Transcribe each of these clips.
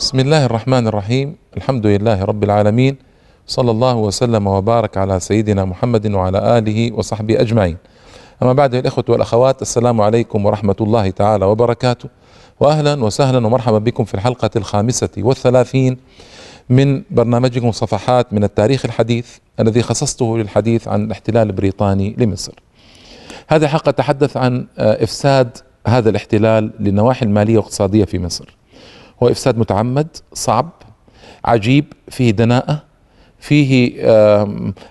بسم الله الرحمن الرحيم الحمد لله رب العالمين صلى الله وسلم وبارك على سيدنا محمد وعلى اله وصحبه اجمعين اما بعد الاخوه والاخوات السلام عليكم ورحمه الله تعالى وبركاته واهلا وسهلا ومرحبا بكم في الحلقة الخامسه والثلاثين من برنامجكم صفحات من التاريخ الحديث الذي خصصته للحديث عن الاحتلال البريطاني لمصر. هذه الحلقة تحدث عن افساد هذا الاحتلال للنواحي الماليه والاقتصاديه في مصر. هو إفساد متعمد صعب عجيب فيه دناءة فيه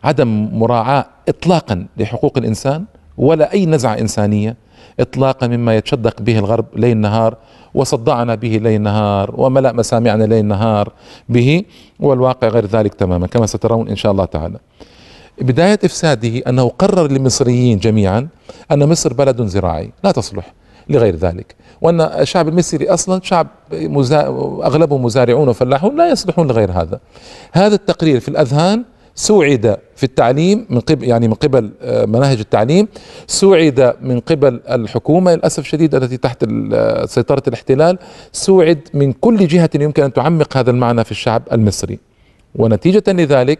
عدم مراعاة اطلاقا لحقوق الإنسان ولا أي نزعة إنسانية اطلاقا مما يتشدق به الغرب ليل نهار وصدعنا به ليل نهار وملأ مسامعنا ليل نهار به والواقع غير ذلك تماما كما سترون إن شاء الله تعالى. بداية إفساده أنه قرر للمصريين جميعا أن مصر بلد زراعي لا تصلح لغير ذلك وأن الشعب المصري أصلا شعب مزا... أغلبه مزارعون وفلاحون لا يصلحون لغير هذا. هذا التقرير في الأذهان سوعد في التعليم من قبل يعني من قبل مناهج التعليم سوعد من قبل الحكومة للأسف الشديد التي تحت سيطرة الاحتلال سوعد من كل جهة يمكن أن تعمق هذا المعنى في الشعب المصري ونتيجة لذلك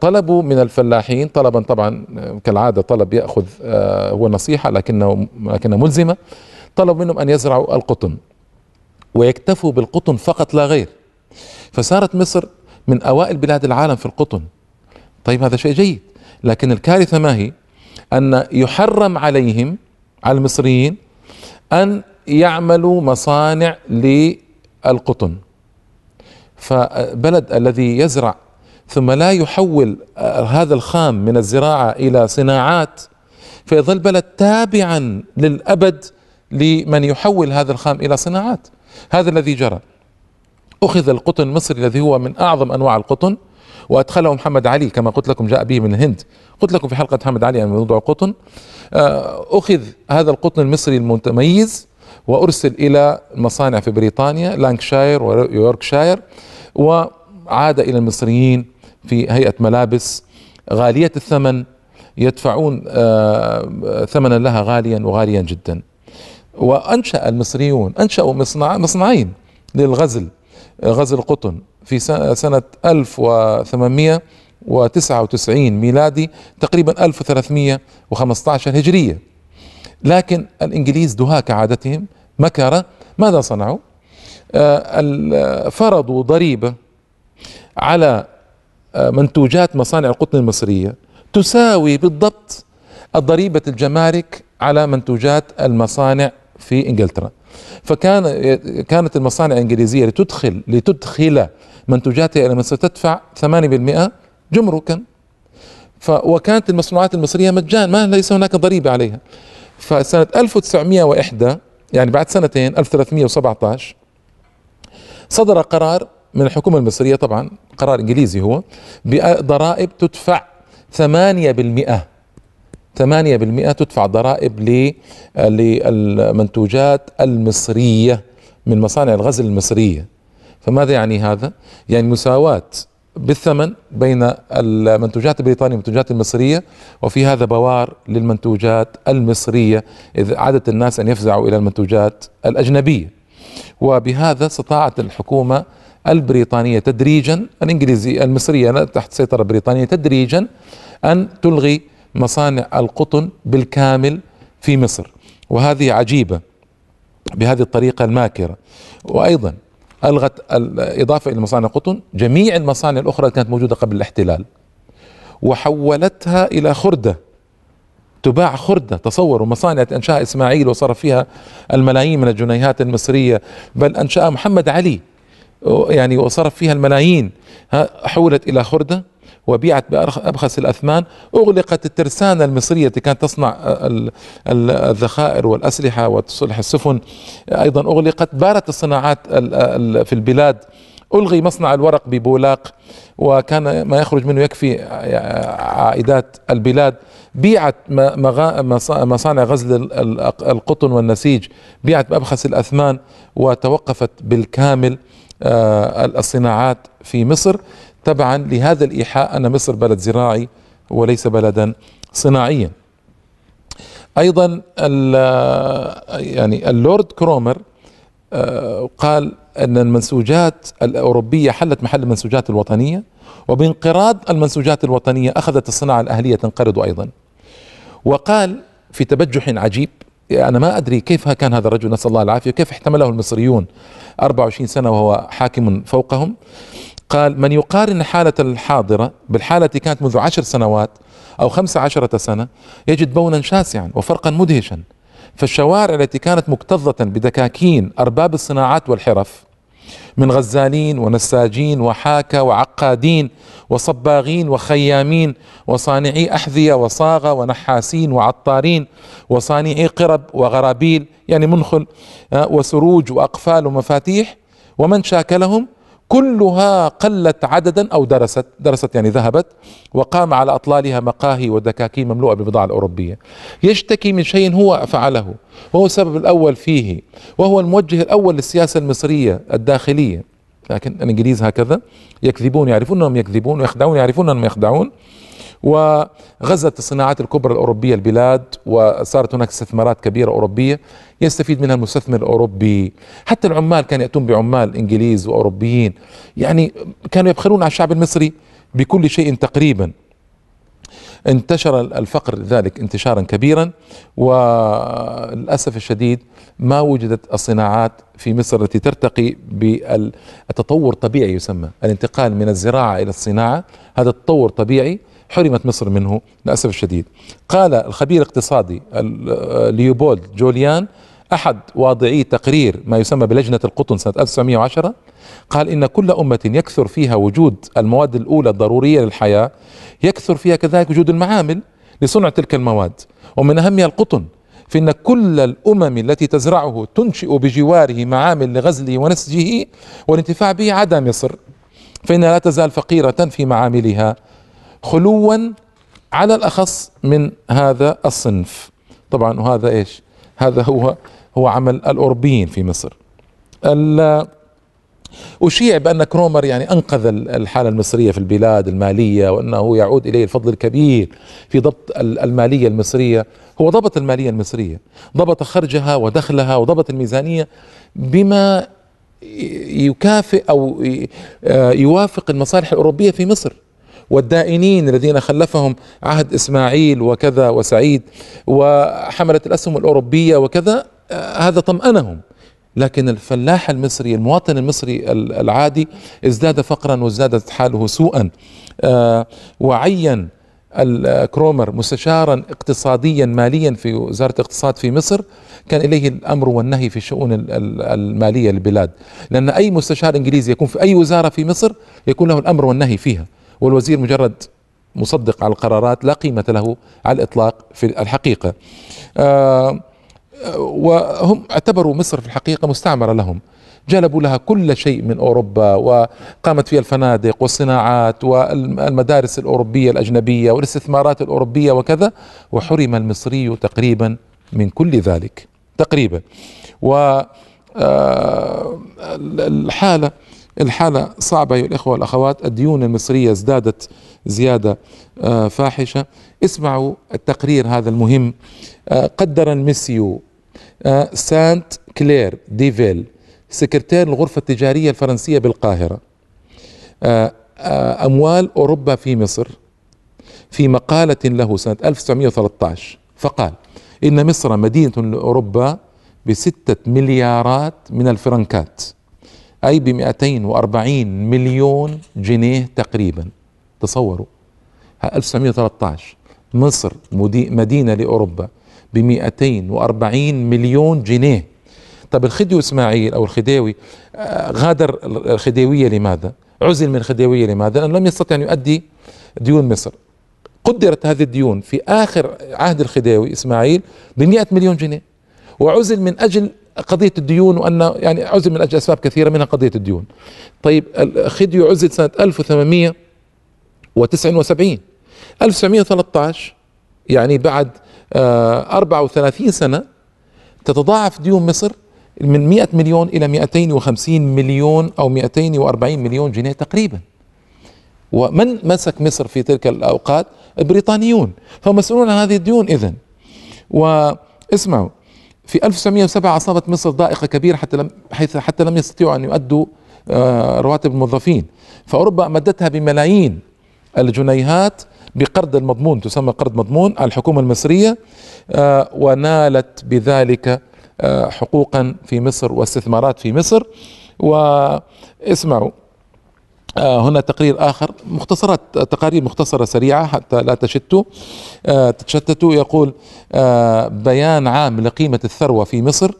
طلبوا من الفلاحين طلبا طبعا كالعادة طلب يأخذ هو نصيحة لكنه لكنها ملزمة طلبوا منهم أن يزرعوا القطن ويكتفوا بالقطن فقط لا غير. فصارت مصر من أوائل بلاد العالم في القطن. طيب هذا شيء جيد. لكن الكارثة ما هي؟ أن يحرم عليهم على المصريين أن يعملوا مصانع للقطن. فبلد الذي يزرع ثم لا يحول هذا الخام من الزراعة إلى صناعات فيظل بلد تابعا للأبد لمن يحول هذا الخام إلى صناعات. هذا الذي جرى. أخذ القطن المصري الذي هو من أعظم أنواع القطن وأدخله محمد علي كما قلت لكم جاء به من الهند. قلت لكم في حلقة محمد علي عن موضوع القطن. أخذ هذا القطن المصري المتميز وأرسل إلى مصانع في بريطانيا لانكشاير ويوركشاير وعاد إلى المصريين في هيئة ملابس. غالية الثمن يدفعون ثمنا لها غاليا وغاليا جدا. وأنشأ المصريون أنشأوا مصنع مصنعين للغزل غزل القطن في سنة 1899 ميلادي تقريبا 1315 هجرية. لكن الإنجليز دهاة كعادتهم مكر. ماذا صنعوا؟ فرضوا ضريبة على منتوجات مصانع القطن المصرية تساوي بالضبط ضريبة الجمارك على منتوجات المصانع في إنجلترا. فكان كانت المصانع الإنجليزية لتدخل لتدخل منتوجاتها إلى مصر تدفع 8% جمركا. ف وكانت المصنوعات المصرية مجان ما ليس هناك ضريبة عليها. فسنة 1901 يعني بعد سنتين 1317 صدر قرار من الحكومة المصرية طبعا قرار إنجليزي هو بضرائب تدفع 8% 8% تدفع ضرائب للمنتوجات المصرية من مصانع الغزل المصرية فماذا يعني هذا؟ يعني مساواة بالثمن بين المنتوجات البريطانية والمنتوجات المصرية وفي هذا بوار للمنتوجات المصرية إذ عادت الناس أن يفزعوا إلى المنتوجات الأجنبية وبهذا استطاعت الحكومة البريطانية تدريجا الإنجليزية المصرية تحت سيطرة بريطانية تدريجا أن تلغي مصانع القطن بالكامل في مصر. وهذه عجيبة بهذه الطريقة الماكرة. وأيضا ألغت الإضافة إلى مصانع القطن جميع المصانع الأخرى كانت موجودة قبل الاحتلال. وحولتها إلى خردة. تباع خردة تصوروا مصانع أنشاها إسماعيل وصرف فيها الملايين من الجنيهات المصرية. بل أنشأ محمد علي يعني وصرف فيها الملايين. حولت إلى خردة. وبيعت بأبخس الأثمان. أغلقت الترسانة المصرية التي كانت تصنع الذخائر والأسلحة وتصلح السفن. أيضا أغلقت بارت الصناعات في البلاد. ألغي مصنع الورق ببولاق وكان ما يخرج منه يكفي عائدات البلاد. بيعت مصانع غزل القطن والنسيج. بيعت بأبخس الأثمان وتوقفت بالكامل الصناعات في مصر. تبعا لهذا الإيحاء أن مصر بلد زراعي وليس بلدا صناعيا. أيضا يعني اللورد كرومر آه، قال أن المنسوجات الأوروبية حلت محل المنسوجات الوطنية وبانقراض المنسوجات الوطنية أخذت الصناعة الأهلية تنقرض أيضا وقال في تبجح عجيب أنا ما أدري كيف كان هذا الرجل نسأل الله العافية كيف احتمله المصريون 24 سنة وهو حاكم فوقهم قال من يقارن الحالة الحاضرة بالحالة التي كانت منذ عشر سنوات أو خمس عشرة سنة يجد بونا شاسعا وفرقا مدهشا. فالشوارع التي كانت مكتظة بدكاكين أرباب الصناعات والحرف من غزالين ونساجين وحاكة وعقادين وصباغين وخيامين وصانعي أحذية وصاغة ونحاسين وعطارين وصانعي قرب وغرابيل يعني منخل آه، وسروج وأقفال ومفاتيح ومن شاكلهم كلها قلت عددا أو درست درست يعني ذهبت وقام على أطلالها مقاهي ودكاكين مملوءة بالبضاعه الاوروبيه يشتكي من شيء هو فعله وهو السبب الأول فيه وهو الموجه الأول للسياسة المصرية الداخلية. لكن الإنجليز هكذا يكذبون يعرفون أنهم يكذبون ويخدعون يعرفون أنهم يخدعون. وغزت الصناعات الكبرى الأوروبية البلاد وصارت هناك استثمارات كبيرة أوروبية يستفيد منها المستثمر الأوروبي. حتى العمال كانوا يأتون بعمال إنجليز وأوروبيين. يعني كانوا يبخلون على الشعب المصري بكل شيء تقريبا. انتشر الفقر ذلك انتشارا كبيرا وللأسف الشديد ما وجدت الصناعات في مصر التي ترتقي بالتطور الطبيعي يسمى الانتقال من الزراعة إلى الصناعة. هذا التطور طبيعي حرمت مصر منه للأسف الشديد. قال الخبير الاقتصادي ليوبولد جوليان أحد واضعي تقرير ما يسمى بلجنة القطن سنة 1910 قال إن كل أمة يكثر فيها وجود المواد الأولى الضرورية للحياة يكثر فيها كذلك وجود المعامل لصنع تلك المواد. ومن أهمها القطن فإن كل الأمم التي تزرعه تنشئ بجواره معامل لغزله ونسجه والانتفاع به عدا مصر فإنها لا تزال فقيرة في معاملها. خلوا على الأخص من هذا الصنف. طبعا وهذا إيش؟ هذا هو هو عمل الاوروبيين في مصر. أشيع بأن كرومر يعني أنقذ الحالة المصرية في البلاد المالية وأنه يعود إليه الفضل الكبير في ضبط المالية المصرية. هو ضبط المالية المصرية ضبط خرجها ودخلها وضبط الميزانية بما يكافئ أو يوافق المصالح الأوروبية في مصر. والدائنين الذين خلفهم عهد إسماعيل وكذا وسعيد وحمله الأسهم الأوروبية وكذا آه، هذا طمأنهم. لكن الفلاح المصري المواطن المصري العادي ازداد فقرا وازدادت حاله سوءا آه، وعين الكرومر مستشارا اقتصاديا ماليا في وزارة الاقتصاد في مصر كان إليه الأمر والنهي في الشؤون المالية للبلاد. لأن أي مستشار إنجليزي يكون في أي وزارة في مصر يكون له الأمر والنهي فيها. والوزير مجرد مصدق على القرارات لا قيمة له على الإطلاق في الحقيقة. آه، وهم اعتبروا مصر في الحقيقة مستعمرة لهم. جلبوا لها كل شيء من أوروبا وقامت فيها الفنادق والصناعات والمدارس الأوروبية الأجنبية والاستثمارات الأوروبية وكذا وحرم المصري تقريبا من كل ذلك تقريبا. و آه، الحالة صعبة أيها الإخوة والأخوات. الديون المصرية ازدادت زيادة آه، فاحشة. اسمعوا التقرير هذا المهم. آه، قدر الميسيو آه، سانت كلير ديفيل سكرتير الغرفة التجارية الفرنسية بالقاهرة. أموال أوروبا في مصر في مقالة له سنة 1913 فقال إن مصر مدينة لأوروبا بستة مليارات من الفرنكات. أي ب 240 مليون جنيه تقريبا تصوروا 1913 مصر مدينة لأوروبا ب 240 مليون جنيه طب الخديوي إسماعيل أو الخديوي آه، غادر الخديوية لماذا؟ عزل من الخديوية لماذا؟ لأنه لم يستطع أن يؤدي ديون مصر. قدرت هذه الديون في آخر عهد الخديوي إسماعيل ب 100 مليون جنيه وعزل من أجل قضية الديون وأن يعني عزل من أجل أسباب كثيرة منها قضية الديون. طيب الخديو عزل سنة 1879 1913 يعني بعد 34 آه، سنة تتضاعف ديون مصر من 100 مليون إلى 250 مليون أو 240 مليون جنيه تقريبا. ومن مسك مصر في تلك الأوقات؟ البريطانيون. هم مسؤولون عن هذه الديون إذن. واسمعوا في 1907 أصابت مصر ضائقة كبيرة حتى لم حيث حتى لم يستطيعوا أن يؤدوا آه، رواتب الموظفين. فأوروبا أمدتها بملايين الجنيهات بقرض المضمون تسمى قرض مضمون الحكومة المصرية آه، ونالت بذلك آه، حقوقا في مصر واستثمارات في مصر. واسمعوا هنا تقرير آخر. مختصرات تقارير مختصرة سريعة حتى لا تشتوا. تتشتتوا. يقول بيان عام لقيمة الثروة في مصر.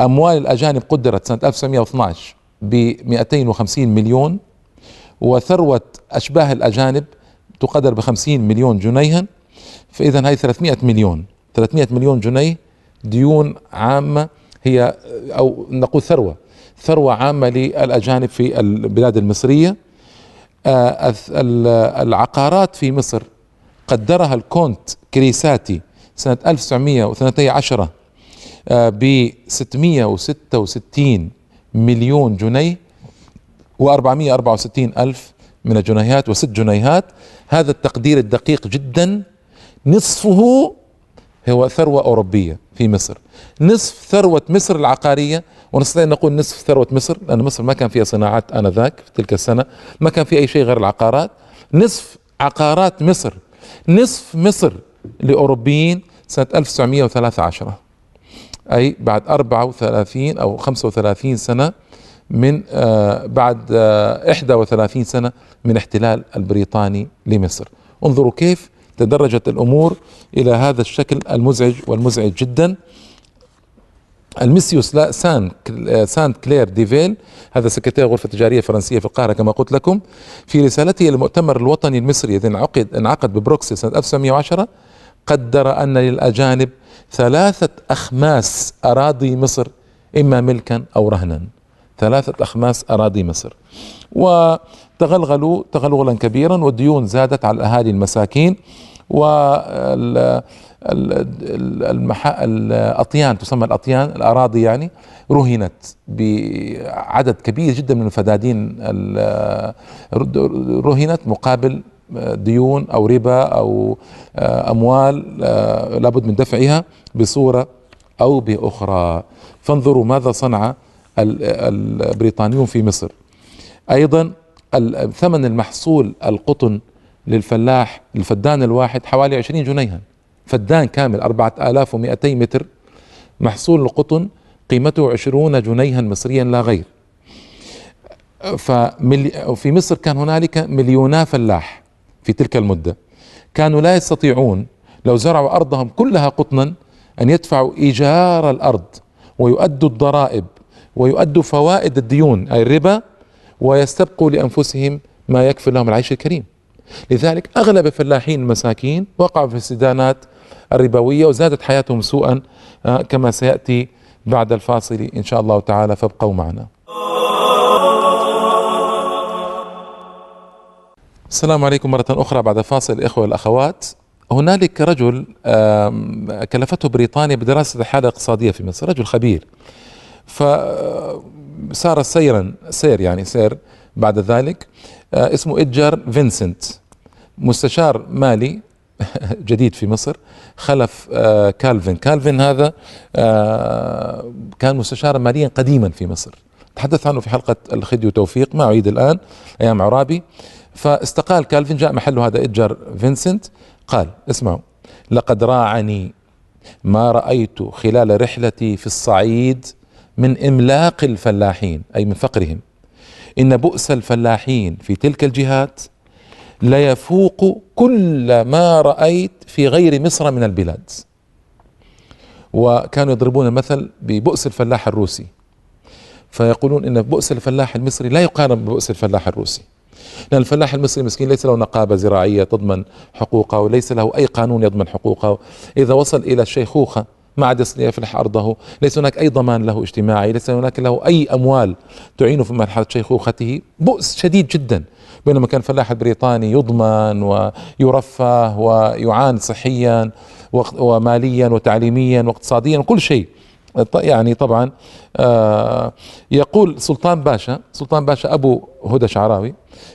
أموال الأجانب قدرت سنة 1912 ب 250 مليون وثروة أشباه الأجانب تقدر ب 50 مليون جنيها. فإذا هاي 300 مليون. 300 مليون جنيه ديون عامة هي أو نقول ثروة. ثروة عامة للأجانب في البلاد المصرية. آه، العقارات في مصر قدرها الكونت كريساتي سنة 1912 ب 666 مليون جنيه و464 ألف من الجنيهات وست جنيهات. هذا التقدير الدقيق جدا. نصفه هو ثروة أوروبية في مصر. نصف ثروة مصر العقارية ونستطيع أن نقول نصف ثروة مصر لأن مصر ما كان فيها صناعات آنذاك في تلك السنة ما كان في أي شيء غير العقارات. نصف عقارات مصر نصف مصر لأوروبيين سنة 1913 أي بعد 34 أو 35 سنة من آه، بعد 31 آه، سنة من احتلال البريطاني لمصر. انظروا كيف تدرجت الأمور إلى هذا الشكل المزعج والمزعج جدا. المسيوس لا سان سانت كلير ديفيل هذا سكرتير غرفة تجارية فرنسية في القاهرة كما قلت لكم في رسالته للمؤتمر الوطني المصري الذي انعقد انعقد ببروكسل سنة 1910 قدر أن للأجانب ثلاثة أخماس أراضي مصر إما ملكا أو رهنا. ثلاثة أخماس أراضي مصر. وتغلغلوا تغلغلا كبيرا والديون زادت على الأهالي المساكين الأطيان تسمى الأطيان الأراضي يعني رهنت بعدد كبير جدا من الفدادين رهنت مقابل ديون أو ربا أو أموال لابد من دفعها بصورة أو بأخرى. فانظروا ماذا صنع البريطانيون في مصر. أيضا ثمن المحصول القطن للفلاح الفدان الواحد حوالي 20 جنيها. فدان كامل 4200 متر. محصول القطن قيمته 20 جنيها مصريا لا غير. ففي مصر كان هنالك مليونا فلاح في تلك المدة. كانوا لا يستطيعون لو زرعوا أرضهم كلها قطنا أن يدفعوا إيجار الأرض ويؤدوا الضرائب ويؤدوا فوائد الديون أي الربا ويستبقوا لأنفسهم ما يكفي لهم العيش الكريم. لذلك أغلب الفلاحين المساكين وقعوا في السدانات الربوية وزادت حياتهم سوءا آه، كما سيأتي بعد الفاصل إن شاء الله تعالى فابقوا معنا. السلام عليكم مرة أخرى بعد فاصل الإخوة والأخوات هنالك رجل كلفته بريطانيا بدراسة الحالة الاقتصادية في مصر رجل خبير. فصار سيرا سير يعني سير بعد ذلك. آه، اسمه إدجار فينسنت. مستشار مالي جديد في مصر. خلف آه، كالفن كالفن هذا آه، كان مستشارا ماليا قديما في مصر. تحدث عنه في حلقة الخدي وتوفيق ما أعيد الآن أيام عرابي. فاستقال كالفن جاء محله هذا إدجار فينسنت. قال اسمعوا لقد راعني ما رأيت خلال رحلتي في الصعيد من إملاق الفلاحين أي من فقرهم. إن بؤس الفلاحين في تلك الجهات لا يفوق كل ما رأيت في غير مصر من البلاد. وكانوا يضربون المثل ببؤس الفلاح الروسي. فيقولون إن بؤس الفلاح المصري لا يقارن ببؤس الفلاح الروسي. لأن الفلاح المصري مسكين ليس له نقابة زراعية تضمن حقوقه وليس له أي قانون يضمن حقوقه. إذا وصل إلى الشيخوخة ما عاد يستطيع يفلح أرضه. ليس هناك أي ضمان له اجتماعي ليس هناك له أي أموال تعينه في مرحلة شيخوخته. بؤس شديد جدا. بينما كان الفلاح البريطاني يضمن ويرفه ويعان صحيا وماليا وتعليميا واقتصاديا وكل شيء. يعني طبعا آه، يقول سلطان باشا سلطان باشا أبو هدى شعراوي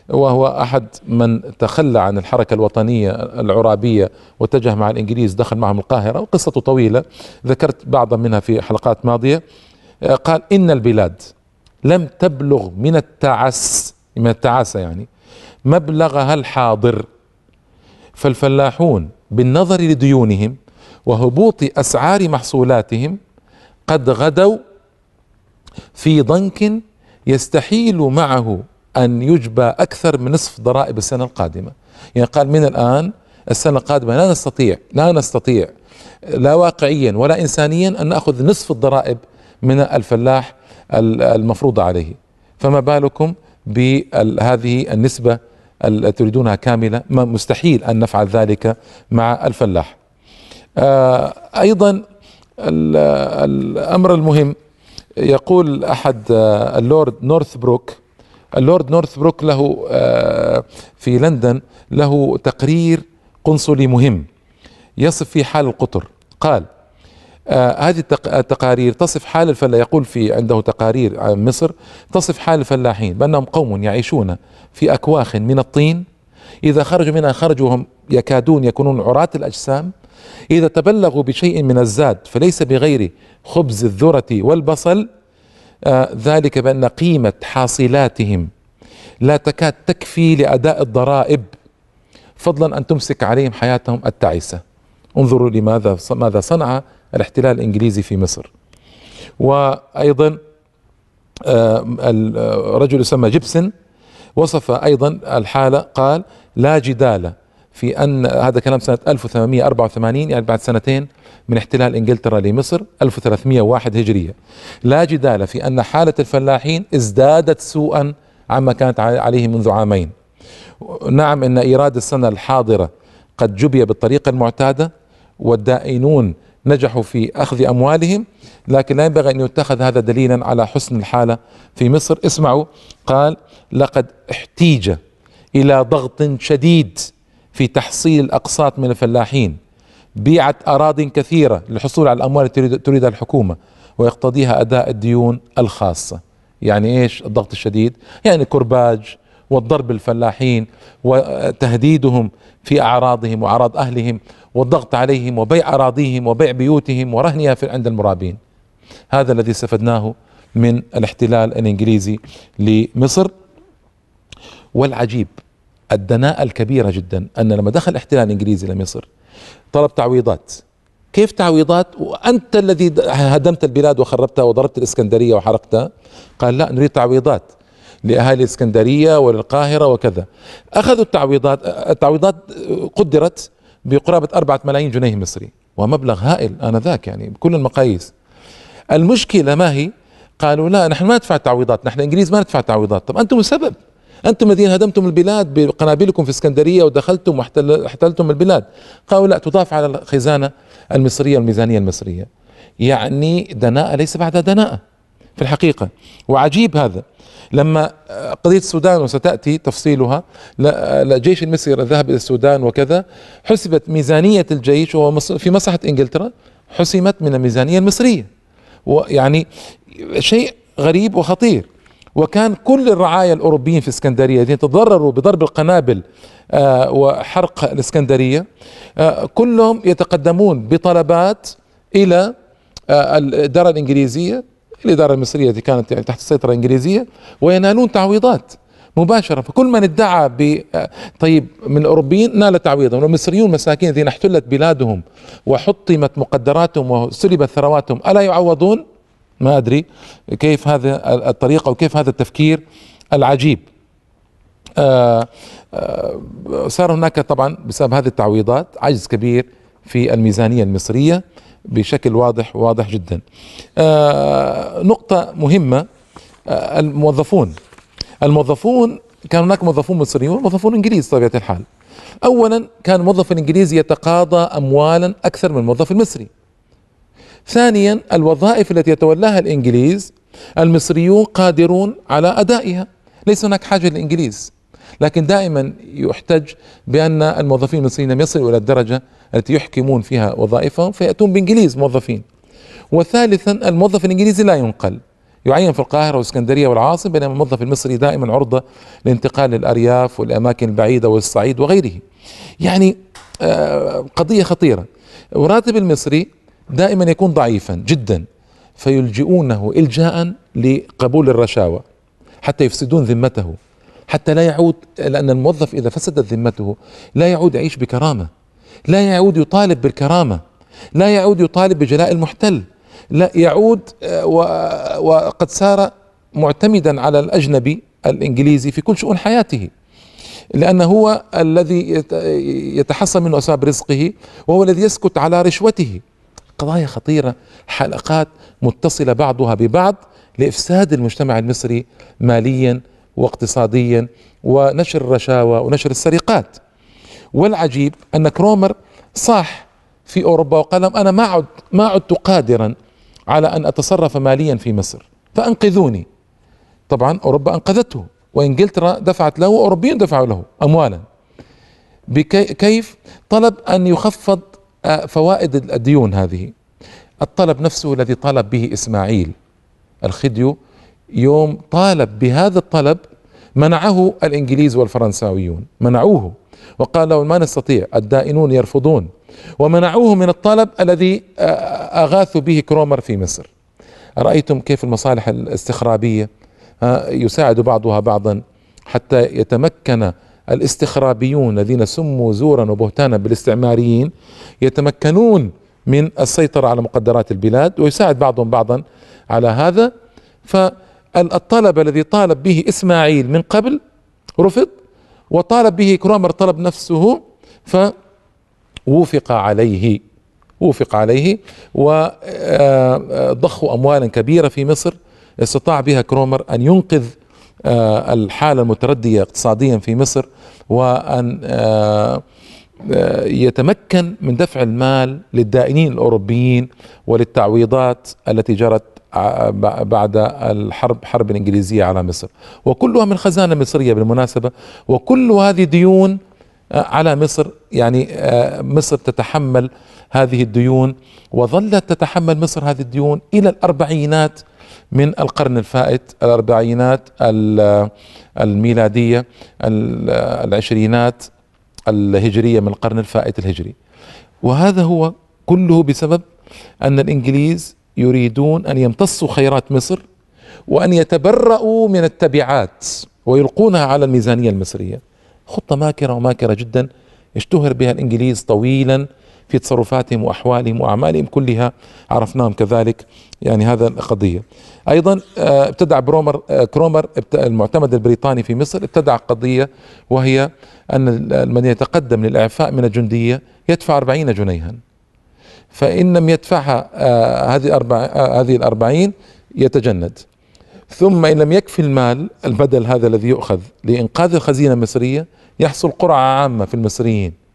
وهو أحد من تخلى عن الحركة الوطنية العرابية واتجه مع الإنجليز دخل معهم القاهرة وقصته طويلة ذكرت بعضا منها في حلقات ماضية آه، قال إن البلاد لم تبلغ من التعس من التعاسة يعني مبلغها الحاضر فالفلاحون بالنظر لديونهم وهبوط أسعار محصولاتهم قد غدوا في ضنك يستحيل معه أن يجبى أكثر من نصف ضرائب السنة القادمة. يعني قال من الآن السنة القادمة لا نستطيع لا نستطيع لا واقعيا ولا انسانيا أن نأخذ نصف الضرائب من الفلاح المفروضه عليه. فما بالكم بهذه النسبة تريدونها كاملة؟ مستحيل أن نفعل ذلك مع الفلاح. آه، الأمر المهم. يقول أحد آه، اللورد نورث بروك اللورد نورث بروك له آه، في لندن له تقرير قنصلي مهم يصف فيه حال القطر. قال هذه التقارير تصف حال الفلاح يقول في عنده تقارير عن مصر تصف حال الفلاحين بأنهم قوم يعيشون في أكواخ من الطين. إذا خرجوا منها خرجوا هم يكادون يكونون عراة الأجسام إذا تبلغوا بشيء من الزاد فليس بغير خبز الذرة والبصل آه ذلك بأن قيمة حاصلاتهم لا تكاد تكفي لأداء الضرائب. فضلا أن تمسك عليهم حياتهم التعيسة انظروا لماذا ماذا صنع الاحتلال الإنجليزي في مصر. وأيضا آه الرجل يسمى جيبسون وصف أيضا الحالة قال لا جدال في أن هذا كلام سنة 1884 يعني بعد سنتين من احتلال إنجلترا لمصر 1301 هجرية. لا جدال في أن حالة الفلاحين ازدادت سوءا عما كانت عليه منذ عامين. نعم أن إيراد السنة الحاضرة قد جبي بالطريقة المعتادة والدائنون نجحوا في أخذ أموالهم لكن لا ينبغي أن يتخذ هذا دليلا على حسن الحالة في مصر. اسمعوا قال لقد احتيج إلى ضغط شديد في تحصيل الأقساط من الفلاحين. بيعت أراض كثيرة للحصول على الأموال التي تريدها الحكومة ويقتضيها أداء الديون الخاصة. يعني إيش؟ الضغط الشديد. يعني كرباج والضرب الفلاحين وتهديدهم في أعراضهم وأعراض أهلهم والضغط عليهم وبيع أراضيهم وبيع بيوتهم ورهنها في عند المرابين. هذا الذي استفدناه من الاحتلال الإنجليزي لمصر. والعجيب الدناءة الكبيرة جدا أن لما دخل الاحتلال الإنجليزي لمصر طلب تعويضات. كيف تعويضات؟ وأنت الذي هدمت البلاد وخربتها وضربت الإسكندرية وحرقتها؟ قال لا نريد تعويضات لأهالي الإسكندرية وللقاهرة وكذا. أخذوا التعويضات التعويضات قدرت بقرابة أربعة ملايين جنيه مصري ومبلغ هائل آنذاك يعني بكل المقاييس. المشكلة ما هي؟ قالوا لا نحن ما ندفع تعويضات نحن الإنجليز ما ندفع تعويضات. طب أنتم السبب أنتم الذين هدمتم البلاد بقنابلكم في اسكندرية ودخلتم واحتلتم البلاد. قالوا لا تضاف على الخزانة المصرية والميزانية المصرية. يعني دناءة ليس بعد دناءة في الحقيقة. وعجيب هذا. لما قضية السودان وستأتي تفصيلها الجيش المصري ذهب إلى السودان وكذا حسبت ميزانية الجيش وهو في مصلحة إنجلترا حسمت من الميزانية المصرية. ويعني شيء غريب وخطير. وكان كل الرعايا الأوروبيين في اسكندرية الذين تضرروا بضرب القنابل آه وحرق الإسكندرية آه كلهم يتقدمون بطلبات إلى آه الاداره الإنجليزية الإدارة المصرية التي كانت يعني تحت السيطرة الإنجليزية وينالون تعويضات مباشرة فكل من ادعى ب طيب من الأوروبيين نال تعويضا والمصريون مساكين الذين احتلت بلادهم وحطمت مقدراتهم وسلبت ثرواتهم ألا يعوضون؟ ما أدري كيف هذا الطريقة وكيف هذا التفكير العجيب. آه، آه، صار هناك طبعا بسبب هذه التعويضات عجز كبير في الميزانية المصرية بشكل واضح واضح جدا. آه، نقطة مهمة الموظفون. الموظفون كان هناك موظفون مصريون وموظفون إنجليز بطبيعة الحال. اولا كان الموظف الانجليزي يتقاضى اموالا أكثر من الموظف المصري. ثانيا الوظائف التي يتولاها الإنجليز المصريون قادرون على أدائها. ليس هناك حاجة للإنجليز. لكن دائما يحتج بأن الموظفين المصريين لم يصلوا إلى الدرجة التي يحكمون فيها وظائفهم فيأتون بإنجليز موظفين. وثالثا الموظف الإنجليزي لا ينقل. يعين في القاهرة والإسكندرية والعاصمة بينما الموظف المصري دائما عرضة للانتقال للأرياف والأماكن البعيدة والصعيد وغيره. يعني آه، قضية خطيرة. وراتب المصري دائما يكون ضعيفا جدا فيلجئونه إلجاء لقبول الرشاوى حتى يفسدون ذمته حتى لا يعود لأن الموظف إذا فسدت ذمته لا يعود يعيش بكرامة لا يعود يطالب بالكرامة لا يعود يطالب بجلاء المحتل لا يعود آه، وقد صار معتمدا على الأجنبي الإنجليزي في كل شؤون حياته لأنه هو الذي يتحصل منه أسباب رزقه وهو الذي يسكت على رشوته. قضايا خطيرة حلقات متصلة بعضها ببعض لإفساد المجتمع المصري ماليا واقتصاديا ونشر الرشاوى ونشر السرقات. والعجيب أن كرومر صاح في أوروبا وقال لهم أنا ما عد ما عدت قادرا على أن أتصرف ماليا في مصر فأنقذوني. طبعا أوروبا أنقذته وإنجلترا دفعت له وأوروبيون دفعوا له أموالا. كيف؟ طلب أن يخفض فوائد الديون هذه. الطلب نفسه الذي طالب به إسماعيل الخديو يوم طالب بهذا الطلب منعه الإنجليز والفرنساويون منعوه. وقالوا ما نستطيع الدائنون يرفضون. ومنعوه من الطلب الذي آه، أغاثوا به كرومر في مصر. رأيتم كيف المصالح الاستخرابية؟ يساعد بعضها بعضا حتى يتمكن الاستخرابيون الذين سموا زورا وبهتانا بالاستعماريين يتمكنون من السيطرة على مقدرات البلاد ويساعد بعضهم بعضا على هذا. فالطلب الذي طالب به إسماعيل من قبل رفض وطالب به كرومر طلب نفسه فوفق عليه وفق عليه وضخوا أموالا كبيرة في مصر استطاع بها كرومر أن ينقذ الحالة المتردية اقتصاديا في مصر وأن آه، آه، يتمكن من دفع المال للدائنين الأوروبيين وللتعويضات التي جرت بعد الحرب حرب الإنجليزية على مصر. وكلها من خزانة مصرية بالمناسبة. وكل هذه ديون على مصر يعني مصر تتحمل هذه الديون وظلت تتحمل مصر هذه الديون إلى الأربعينات من القرن الفائت الأربعينات الميلادية العشرينات الهجرية من القرن الفائت الهجري. وهذا هو كله بسبب أن الإنجليز يريدون أن يمتصوا خيرات مصر وأن يتبرأوا من التبعات ويلقونها على الميزانية المصرية. خطة ماكرة وماكرة جدا اشتهر بها الإنجليز طويلا في تصرفاتهم وأحوالهم وأعمالهم كلها عرفناهم كذلك يعني هذا القضية. أيضا آه، ابتدع برومر آه، كرومر المعتمد البريطاني في مصر ابتدع قضية وهي أن من يتقدم للإعفاء من الجندية يدفع أربعين جنيها. فإن لم يدفعها آه، هذه هذه الأربعين يتجند. ثم إن لم يكفي المال البدل هذا الذي يؤخذ لإنقاذ الخزينة المصرية يحصل قرعة عامة في المصريين.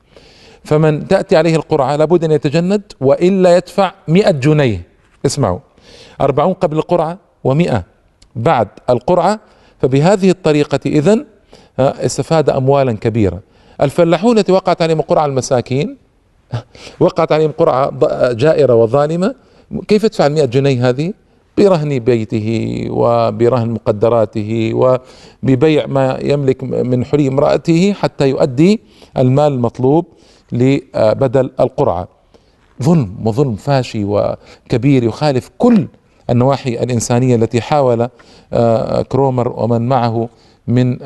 فمن تأتي عليه القرعة لابد أن يتجند وإلا يدفع مئة جنيه. اسمعوا. أربعون قبل القرعة ومئة بعد القرعة. فبهذه الطريقة إذن استفاد أموالا كبيرة. الفلاحون التي وقعت عليهم قرعة المساكين وقعت عليهم قرعة جائرة وظالمة كيف يدفع المئة جنيه هذه؟ برهن بيته وبرهن مقدراته وببيع ما يملك من حلي امرأته حتى يؤدي المال المطلوب. لبدل القرعة. ظلم وظلم فاشي وكبير يخالف كل النواحي الإنسانية التي حاول آه، كرومر ومن معه من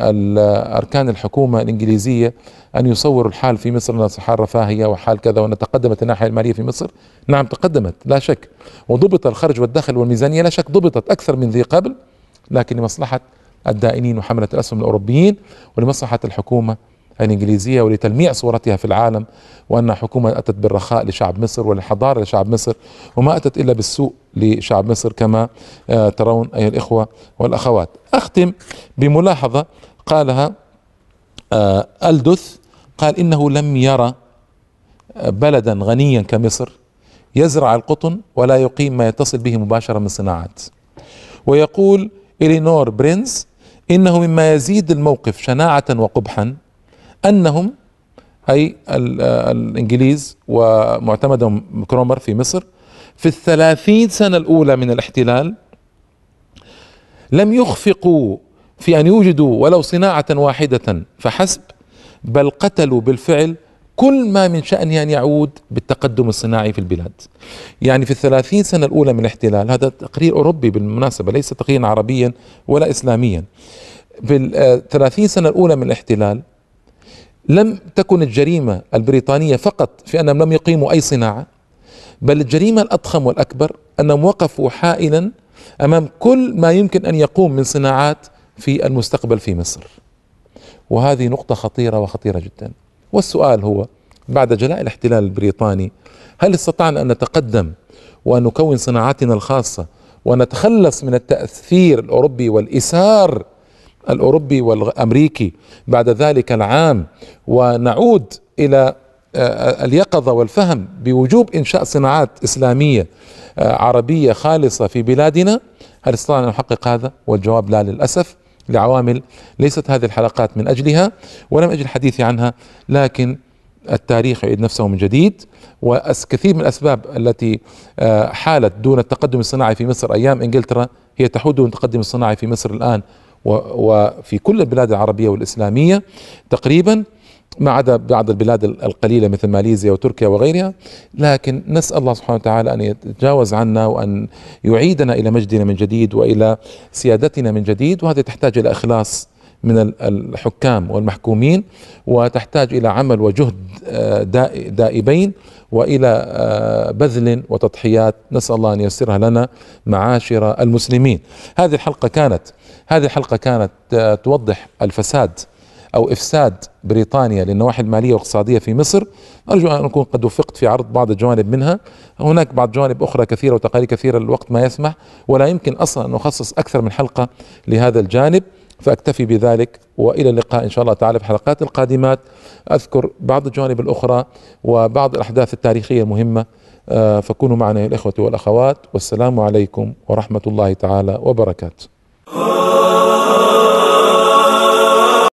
أركان الحكومة الإنجليزية أن يصوروا الحال في مصر. أنها حال رفاهية وحال كذا وأن تقدمت الناحية المالية في مصر. نعم تقدمت لا شك. وضبط الخرج والدخل والميزانية لا شك ضبطت أكثر من ذي قبل لكن لمصلحة الدائنين وحملة الأسهم الأوروبيين ولمصلحة الحكومة الإنجليزية ولتلميع صورتها في العالم وأن حكومة أتت بالرخاء لشعب مصر وللحضارة لشعب مصر وما أتت إلا بالسوء لشعب مصر كما آه، ترون أيها الإخوة والأخوات. أختم بملاحظة قالها آه، ألدث قال إنه لم يرى آه، بلدا غنيا كمصر يزرع القطن ولا يقيم ما يتصل به مباشرة من صناعات. ويقول إلينور برينز إنه مما يزيد الموقف شناعة وقبحا أنهم أي الإنجليز ومعتمدهم كرومر في مصر في الثلاثين سنة الأولى من الاحتلال لم يخفقوا في أن يوجدوا ولو صناعة واحدة فحسب بل قتلوا بالفعل كل ما من شأنه أن يعود بالتقدم الصناعي في البلاد. يعني في الثلاثين سنة الأولى من الاحتلال هذا تقرير أوروبي بالمناسبة ليس تقريرا عربيا ولا إسلاميا. في الثلاثين سنة الأولى من الاحتلال لم تكن الجريمة البريطانية فقط في أنهم لم يقيموا أي صناعة بل الجريمة الأضخم والأكبر أنهم وقفوا حائلا أمام كل ما يمكن أن يقوم من صناعات في المستقبل في مصر. وهذه نقطة خطيرة وخطيرة جدا. والسؤال هو بعد جلاء الاحتلال البريطاني هل استطعنا أن نتقدم وأن نكون صناعاتنا الخاصة ونتخلص من التأثير الأوروبي والايثار الأوروبي والأمريكي بعد ذلك العام ونعود إلى آه، اليقظة والفهم بوجوب إنشاء صناعات إسلامية آه، عربية خالصة في بلادنا هل استطعنا أن نحقق هذا؟ والجواب لا للأسف لعوامل ليست هذه الحلقات من أجلها ولم أجل الحديث عنها لكن التاريخ يعيد نفسه من جديد وكثير من الأسباب التي آه، حالت دون التقدم الصناعي في مصر أيام إنجلترا هي تحول دون التقدم الصناعي في مصر الآن وفي كل البلاد العربية والإسلامية تقريبا ما عدا بعض البلاد القليلة مثل ماليزيا وتركيا وغيرها لكن نسأل الله سبحانه وتعالى أن يتجاوز عنا وأن يعيدنا إلى مجدنا من جديد وإلى سيادتنا من جديد وهذا تحتاج إلى إخلاص من الحكام والمحكومين وتحتاج إلى عمل وجهد آه، دائبين وإلى آه، بذل وتضحيات. نسأل الله أن ييسرها لنا معاشر المسلمين. هذه الحلقة كانت هذه الحلقة كانت آه، توضح الفساد أو إفساد بريطانيا للنواحي المالية والاقتصادية في مصر. أرجو أن أكون قد وفقت في عرض بعض الجوانب منها. هناك بعض جوانب أخرى كثيرة وتقارير كثيرة الوقت ما يسمح ولا يمكن أصلا أن أخصص أكثر من حلقة لهذا الجانب. فأكتفي بذلك وإلى اللقاء إن شاء الله تعالى في الحلقات القادمات. أذكر بعض الجوانب الأخرى وبعض الأحداث التاريخية المهمة. آه، فكونوا معنا يا الإخوة والأخوات. والسلام عليكم ورحمة الله تعالى وبركاته.